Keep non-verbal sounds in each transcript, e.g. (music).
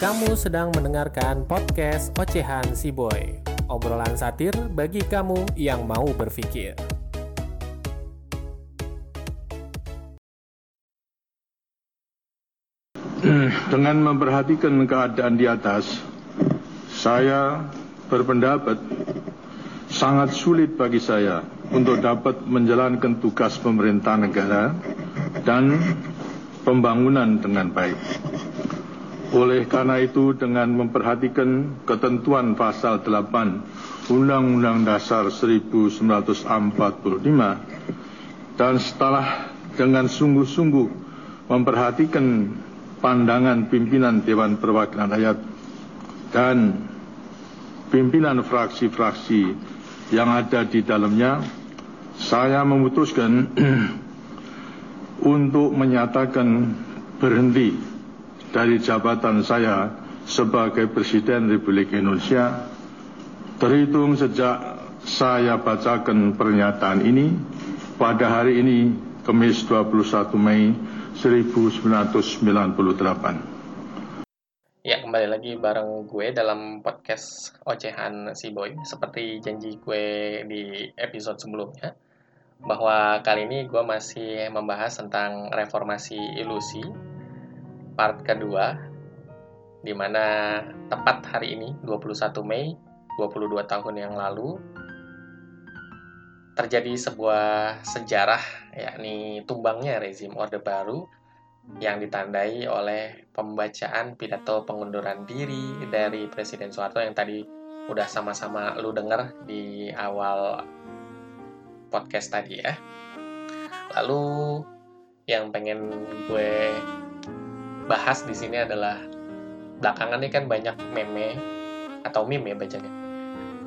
Kamu sedang mendengarkan podcast Ocehan Si Boy. Obrolan satir bagi kamu yang mau berpikir. Dengan memperhatikan keadaan di atas, saya berpendapat sangat sulit bagi saya untuk dapat menjalankan tugas pemerintah negara dan pembangunan dengan baik. Oleh karena itu dengan memperhatikan ketentuan pasal 8 Undang-Undang Dasar 1945 dan setelah dengan sungguh-sungguh memperhatikan pandangan pimpinan Dewan Perwakilan Rakyat dan pimpinan fraksi-fraksi yang ada di dalamnya, saya memutuskan (clears throat) untuk menyatakan berhenti dari jabatan saya sebagai Presiden Republik Indonesia terhitung sejak saya bacakan pernyataan ini pada hari ini Kamis 21 Mei 1998. Ya, kembali lagi bareng gue dalam podcast Ocehan Si Boy. Seperti janji gue di episode sebelumnya, bahwa kali ini gue masih membahas tentang reformasi ilusi part kedua di mana tepat hari ini 21 Mei 22 tahun yang lalu terjadi sebuah sejarah yakni tumbangnya rezim Orde Baru yang ditandai oleh pembacaan pidato pengunduran diri dari Presiden Soeharto yang tadi udah sama-sama lu denger di awal podcast tadi ya. Lalu yang pengen gue bahas di sini adalah belakangan ini kan banyak meme atau meme ya bacanya.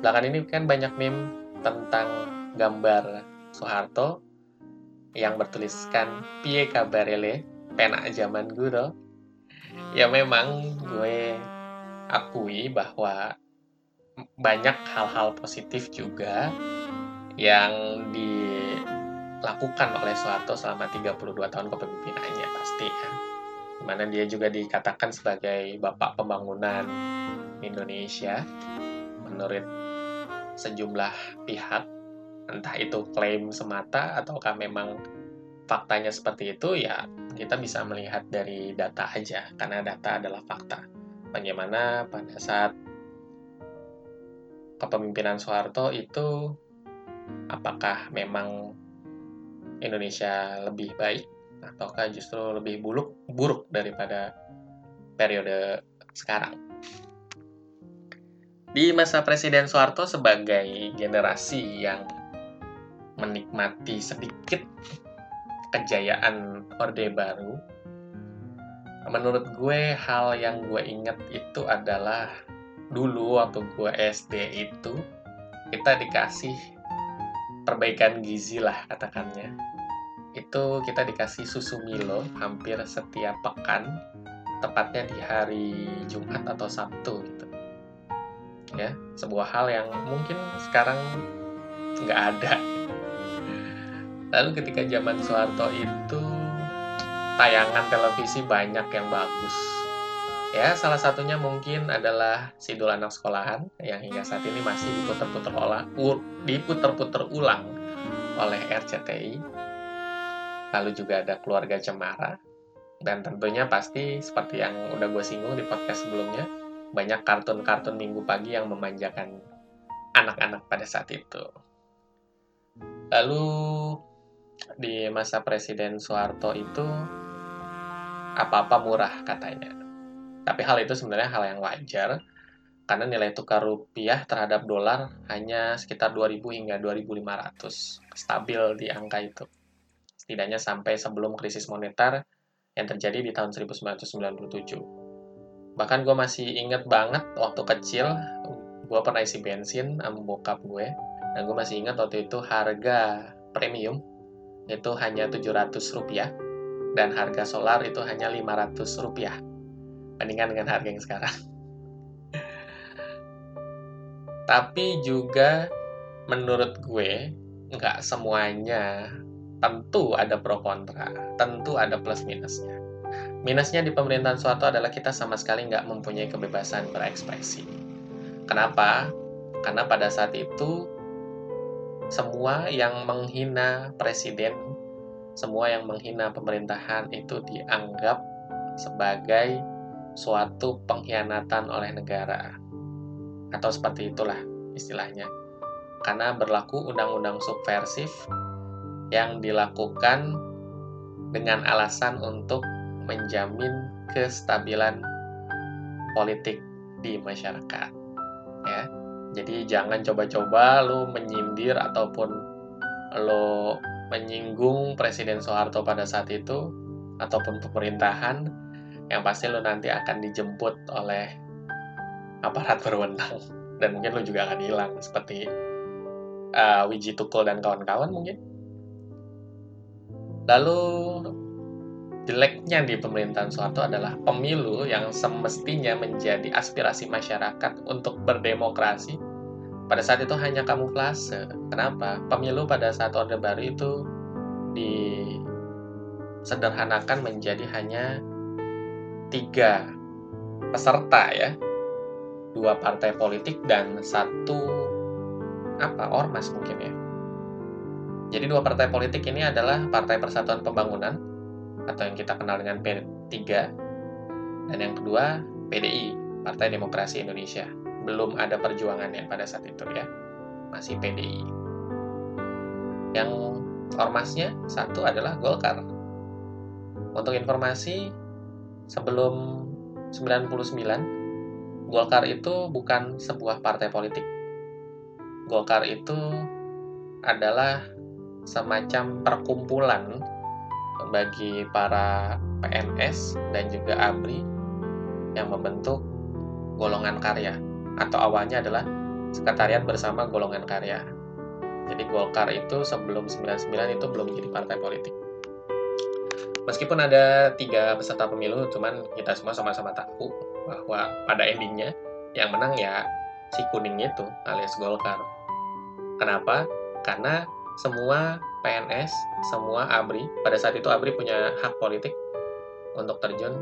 Belakangan ini kan banyak meme tentang gambar Soeharto yang bertuliskan Pie kabarele penak zaman guru. Ya memang gue akui bahwa banyak hal-hal positif juga yang dilakukan oleh Soeharto selama 32 tahun kepemimpinannya pasti ya mana dia juga dikatakan sebagai bapak pembangunan Indonesia menurut sejumlah pihak entah itu klaim semata ataukah memang faktanya seperti itu ya kita bisa melihat dari data aja karena data adalah fakta. Bagaimana pada saat kepemimpinan Soeharto itu apakah memang Indonesia lebih baik ataukah justru lebih buruk buruk daripada periode sekarang. Di masa Presiden Soeharto sebagai generasi yang menikmati sedikit kejayaan Orde Baru, menurut gue hal yang gue ingat itu adalah dulu waktu gue SD itu kita dikasih perbaikan gizi lah katakannya itu kita dikasih susu Milo hampir setiap pekan, tepatnya di hari Jumat atau Sabtu gitu. Ya, sebuah hal yang mungkin sekarang nggak ada. Lalu ketika zaman Soeharto itu tayangan televisi banyak yang bagus. Ya, salah satunya mungkin adalah Sidul Anak Sekolahan yang hingga saat ini masih diputar-putar ulang, diputar-putar ulang oleh RCTI lalu juga ada keluarga cemara, dan tentunya pasti seperti yang udah gue singgung di podcast sebelumnya, banyak kartun-kartun minggu pagi yang memanjakan anak-anak pada saat itu. Lalu di masa Presiden Soeharto itu apa-apa murah katanya. Tapi hal itu sebenarnya hal yang wajar karena nilai tukar rupiah terhadap dolar hanya sekitar 2000 hingga 2500 stabil di angka itu setidaknya sampai sebelum krisis moneter yang terjadi di tahun 1997. Bahkan gue masih inget banget waktu kecil, gue pernah isi bensin sama bokap gue, dan gue masih ingat waktu itu harga premium itu hanya 700 rupiah, dan harga solar itu hanya 500 rupiah, bandingkan dengan harga yang sekarang. Tapi juga menurut gue, nggak semuanya tentu ada pro kontra, tentu ada plus minusnya. minusnya di pemerintahan Soeharto adalah kita sama sekali nggak mempunyai kebebasan berekspresi. Kenapa? Karena pada saat itu semua yang menghina presiden, semua yang menghina pemerintahan itu dianggap sebagai suatu pengkhianatan oleh negara. Atau seperti itulah istilahnya. Karena berlaku undang-undang subversif yang dilakukan dengan alasan untuk menjamin kestabilan politik di masyarakat. Ya. Jadi jangan coba-coba lu menyindir ataupun lo menyinggung Presiden Soeharto pada saat itu ataupun pemerintahan yang pasti lo nanti akan dijemput oleh aparat berwenang dan mungkin lo juga akan hilang seperti uh, Wiji Tukul dan kawan-kawan mungkin. Lalu jeleknya di pemerintahan Soeharto adalah pemilu yang semestinya menjadi aspirasi masyarakat untuk berdemokrasi pada saat itu hanya kamuflase. Kenapa? Pemilu pada saat Orde Baru itu disederhanakan menjadi hanya tiga peserta ya, dua partai politik dan satu apa ormas mungkin ya. Jadi dua partai politik ini adalah Partai Persatuan Pembangunan atau yang kita kenal dengan P3 dan yang kedua PDI Partai Demokrasi Indonesia. Belum ada perjuangannya pada saat itu ya. Masih PDI yang ormasnya satu adalah Golkar. Untuk informasi sebelum 99 Golkar itu bukan sebuah partai politik. Golkar itu adalah semacam perkumpulan bagi para PNS dan juga ABRI yang membentuk golongan karya atau awalnya adalah sekretariat bersama golongan karya. Jadi Golkar itu sebelum 99 itu belum jadi partai politik. Meskipun ada tiga peserta pemilu, cuman kita semua sama-sama tahu bahwa pada endingnya yang menang ya si kuning itu alias Golkar. Kenapa? Karena semua PNS, semua ABRI, pada saat itu ABRI punya hak politik untuk terjun,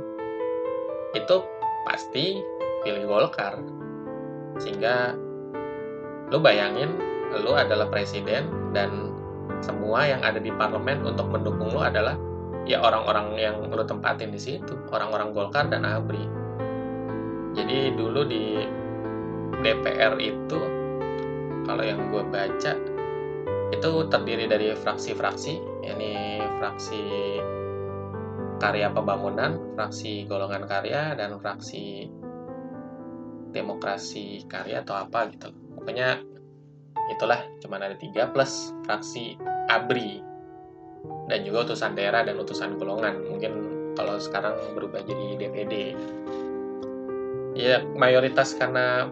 itu pasti pilih Golkar. Sehingga lu bayangin, lu adalah presiden dan semua yang ada di parlemen untuk mendukung lu adalah ya orang-orang yang lu tempatin di situ, orang-orang Golkar dan ABRI. Jadi dulu di DPR itu kalau yang gue baca itu terdiri dari fraksi-fraksi, yakni fraksi karya pembangunan, fraksi golongan karya, dan fraksi demokrasi karya atau apa gitu. Pokoknya itulah cuma ada tiga plus fraksi ABRI dan juga utusan daerah dan utusan golongan. Mungkin kalau sekarang berubah jadi DPD. Ya mayoritas karena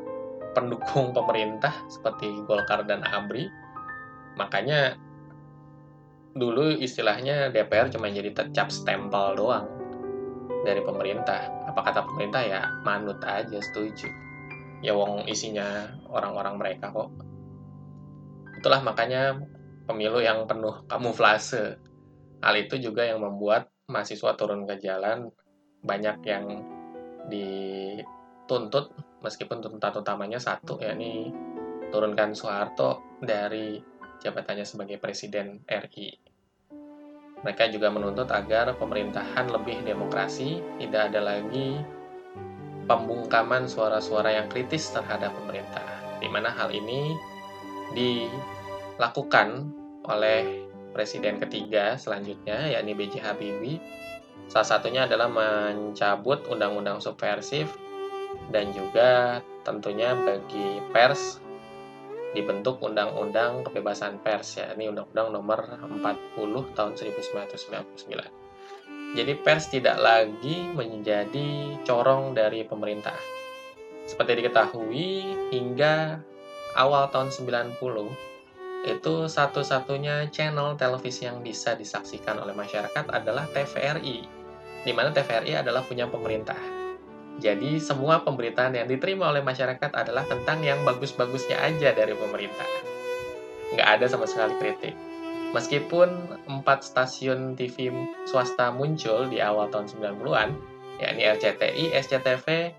pendukung pemerintah seperti Golkar dan ABRI Makanya dulu istilahnya DPR cuma jadi tercap stempel doang dari pemerintah. Apa kata pemerintah ya manut aja setuju. Ya wong isinya orang-orang mereka kok. Itulah makanya pemilu yang penuh kamuflase. Hal itu juga yang membuat mahasiswa turun ke jalan banyak yang dituntut meskipun tuntutan utamanya satu yakni turunkan Soeharto dari jabatannya sebagai Presiden RI. Mereka juga menuntut agar pemerintahan lebih demokrasi, tidak ada lagi pembungkaman suara-suara yang kritis terhadap pemerintah, di mana hal ini dilakukan oleh presiden ketiga selanjutnya, yakni B.J. Habibie. Salah satunya adalah mencabut undang-undang subversif dan juga tentunya bagi pers dibentuk Undang-Undang Kebebasan Pers ya. Ini Undang-Undang nomor 40 tahun 1999. Jadi pers tidak lagi menjadi corong dari pemerintah. Seperti diketahui hingga awal tahun 90 itu satu-satunya channel televisi yang bisa disaksikan oleh masyarakat adalah TVRI. Di mana TVRI adalah punya pemerintah jadi semua pemberitaan yang diterima oleh masyarakat adalah tentang yang bagus-bagusnya aja dari pemerintah. Nggak ada sama sekali kritik. Meskipun empat stasiun TV swasta muncul di awal tahun 90-an, yakni RCTI, SCTV,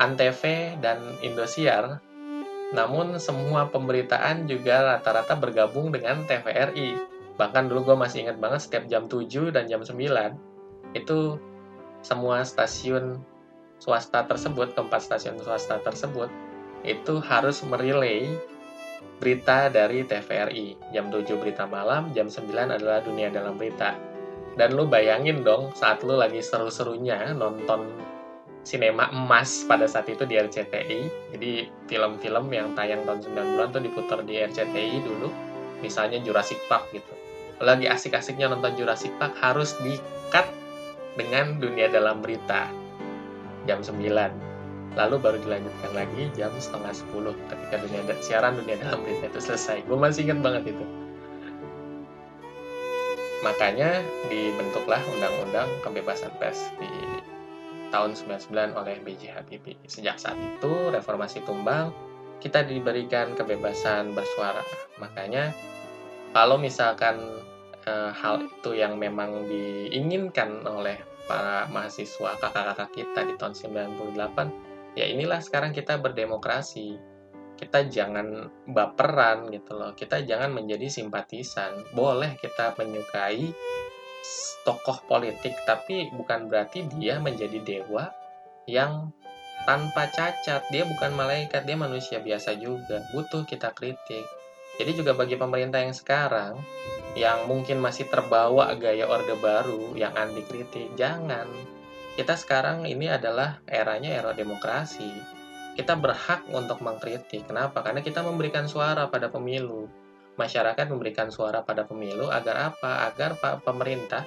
Antv, dan Indosiar. Namun semua pemberitaan juga rata-rata bergabung dengan TVRI. Bahkan dulu gue masih ingat banget setiap jam 7 dan jam 9 itu semua stasiun swasta tersebut, keempat stasiun swasta tersebut itu harus merelay berita dari TVRI. Jam 7 berita malam, jam 9 adalah dunia dalam berita. Dan lu bayangin dong saat lu lagi seru-serunya nonton sinema emas pada saat itu di RCTI. Jadi film-film yang tayang tahun 90-an tuh diputar di RCTI dulu. Misalnya Jurassic Park gitu. Lagi asik-asiknya nonton Jurassic Park harus di-cut dengan dunia dalam berita. Jam 9 lalu baru dilanjutkan lagi jam setengah sepuluh ketika dunia siaran dunia dalam berita itu selesai. Gue masih ingat banget itu. Makanya dibentuklah undang-undang kebebasan pers di tahun 99 oleh B.J. Habibie. Sejak saat itu reformasi tumbang kita diberikan kebebasan bersuara. Makanya kalau misalkan e, hal itu yang memang diinginkan oleh para mahasiswa kakak-kakak kita di tahun 98 ya inilah sekarang kita berdemokrasi. Kita jangan baperan gitu loh. Kita jangan menjadi simpatisan. Boleh kita menyukai tokoh politik tapi bukan berarti dia menjadi dewa yang tanpa cacat. Dia bukan malaikat dia manusia biasa juga. Butuh kita kritik jadi juga bagi pemerintah yang sekarang yang mungkin masih terbawa gaya orde baru yang anti kritik jangan kita sekarang ini adalah eranya era demokrasi. Kita berhak untuk mengkritik. Kenapa? Karena kita memberikan suara pada pemilu. Masyarakat memberikan suara pada pemilu agar apa? Agar Pak pemerintah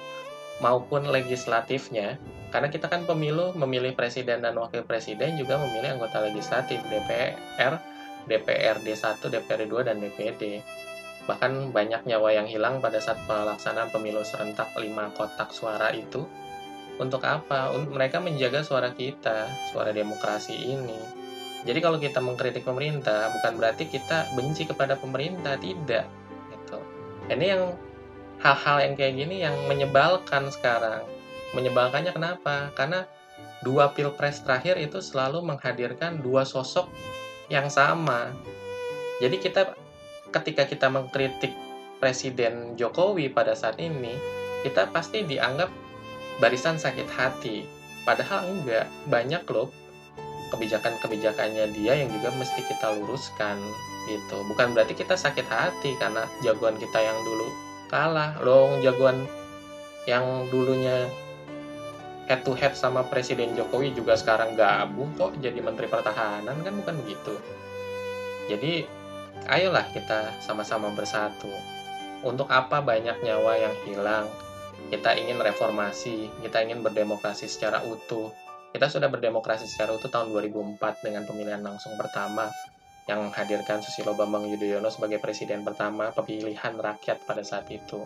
maupun legislatifnya, karena kita kan pemilu memilih presiden dan wakil presiden juga memilih anggota legislatif DPR, DPRD 1, DPRD 2 dan DPD. Bahkan banyak nyawa yang hilang pada saat pelaksanaan pemilu serentak 5 kotak suara itu untuk apa? Untuk mereka menjaga suara kita, suara demokrasi ini. Jadi kalau kita mengkritik pemerintah, bukan berarti kita benci kepada pemerintah, tidak. Gitu. Ini yang hal-hal yang kayak gini yang menyebalkan sekarang. Menyebalkannya kenapa? Karena dua pilpres terakhir itu selalu menghadirkan dua sosok yang sama. Jadi kita ketika kita mengkritik Presiden Jokowi pada saat ini, kita pasti dianggap barisan sakit hati. Padahal enggak, banyak loh kebijakan-kebijakannya dia yang juga mesti kita luruskan gitu. Bukan berarti kita sakit hati karena jagoan kita yang dulu kalah. Loh, jagoan yang dulunya head to head sama Presiden Jokowi juga sekarang gabung kok jadi Menteri Pertahanan kan bukan begitu. Jadi ayolah kita sama-sama bersatu. Untuk apa banyak nyawa yang hilang? kita ingin reformasi, kita ingin berdemokrasi secara utuh. Kita sudah berdemokrasi secara utuh tahun 2004 dengan pemilihan langsung pertama yang menghadirkan Susilo Bambang Yudhoyono sebagai presiden pertama pemilihan rakyat pada saat itu.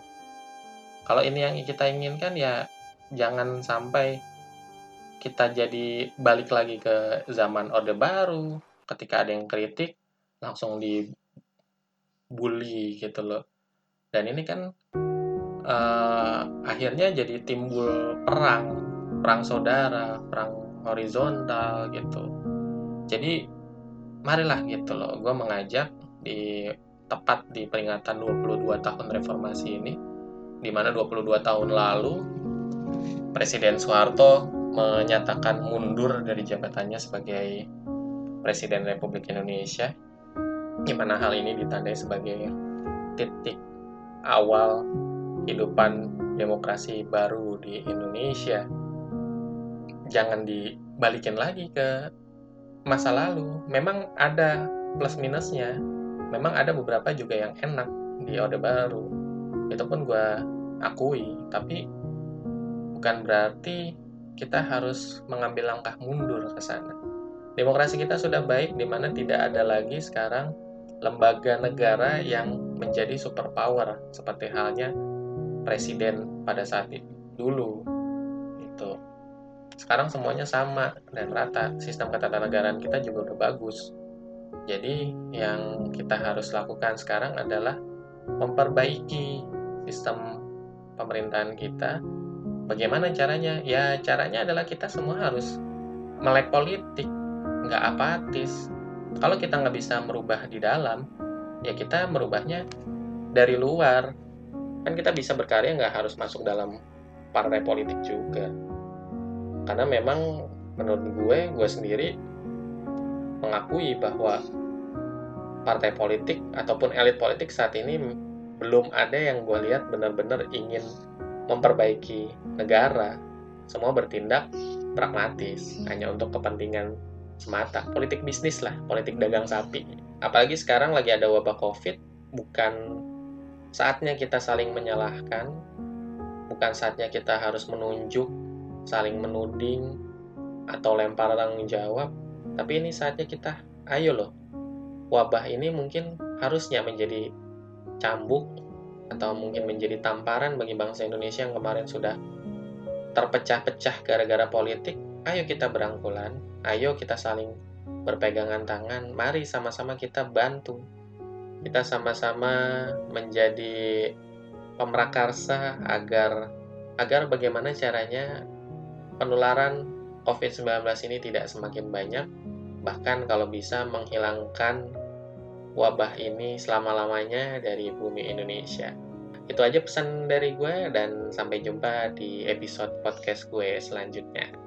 Kalau ini yang kita inginkan ya jangan sampai kita jadi balik lagi ke zaman Orde Baru, ketika ada yang kritik langsung dibully gitu loh. Dan ini kan uh, akhirnya jadi timbul perang. Perang saudara perang horizontal gitu. Jadi marilah gitu loh. Gue mengajak di tepat di peringatan 22 tahun reformasi ini di mana 22 tahun lalu Presiden Soeharto menyatakan mundur dari jabatannya sebagai Presiden Republik Indonesia. Di mana hal ini ditandai sebagai titik awal kehidupan demokrasi baru di Indonesia. Jangan dibalikin lagi ke masa lalu. Memang ada plus minusnya. Memang ada beberapa juga yang enak di Orde Baru. Itu pun gue akui. Tapi bukan berarti kita harus mengambil langkah mundur ke sana. Demokrasi kita sudah baik di mana tidak ada lagi sekarang lembaga negara yang menjadi superpower seperti halnya presiden pada saat itu dulu itu sekarang semuanya sama dan rata sistem ketatanegaraan kita juga udah bagus. Jadi yang kita harus lakukan sekarang adalah memperbaiki sistem pemerintahan kita Bagaimana caranya? Ya caranya adalah kita semua harus melek politik, nggak apatis. Kalau kita nggak bisa merubah di dalam, ya kita merubahnya dari luar. Kan kita bisa berkarya nggak harus masuk dalam partai politik juga. Karena memang menurut gue, gue sendiri mengakui bahwa partai politik ataupun elit politik saat ini belum ada yang gue lihat benar-benar ingin memperbaiki negara. Semua bertindak pragmatis, hanya untuk kepentingan semata. Politik bisnis lah, politik dagang sapi. Apalagi sekarang lagi ada wabah COVID, bukan saatnya kita saling menyalahkan, bukan saatnya kita harus menunjuk, saling menuding, atau lempar tanggung jawab, tapi ini saatnya kita, ayo loh, wabah ini mungkin harusnya menjadi cambuk atau mungkin menjadi tamparan bagi bangsa Indonesia yang kemarin sudah terpecah-pecah gara-gara politik, ayo kita berangkulan, ayo kita saling berpegangan tangan, mari sama-sama kita bantu. Kita sama-sama menjadi pemrakarsa agar agar bagaimana caranya penularan COVID-19 ini tidak semakin banyak, bahkan kalau bisa menghilangkan wabah ini selama-lamanya dari bumi Indonesia. Itu aja pesan dari gue dan sampai jumpa di episode podcast gue selanjutnya.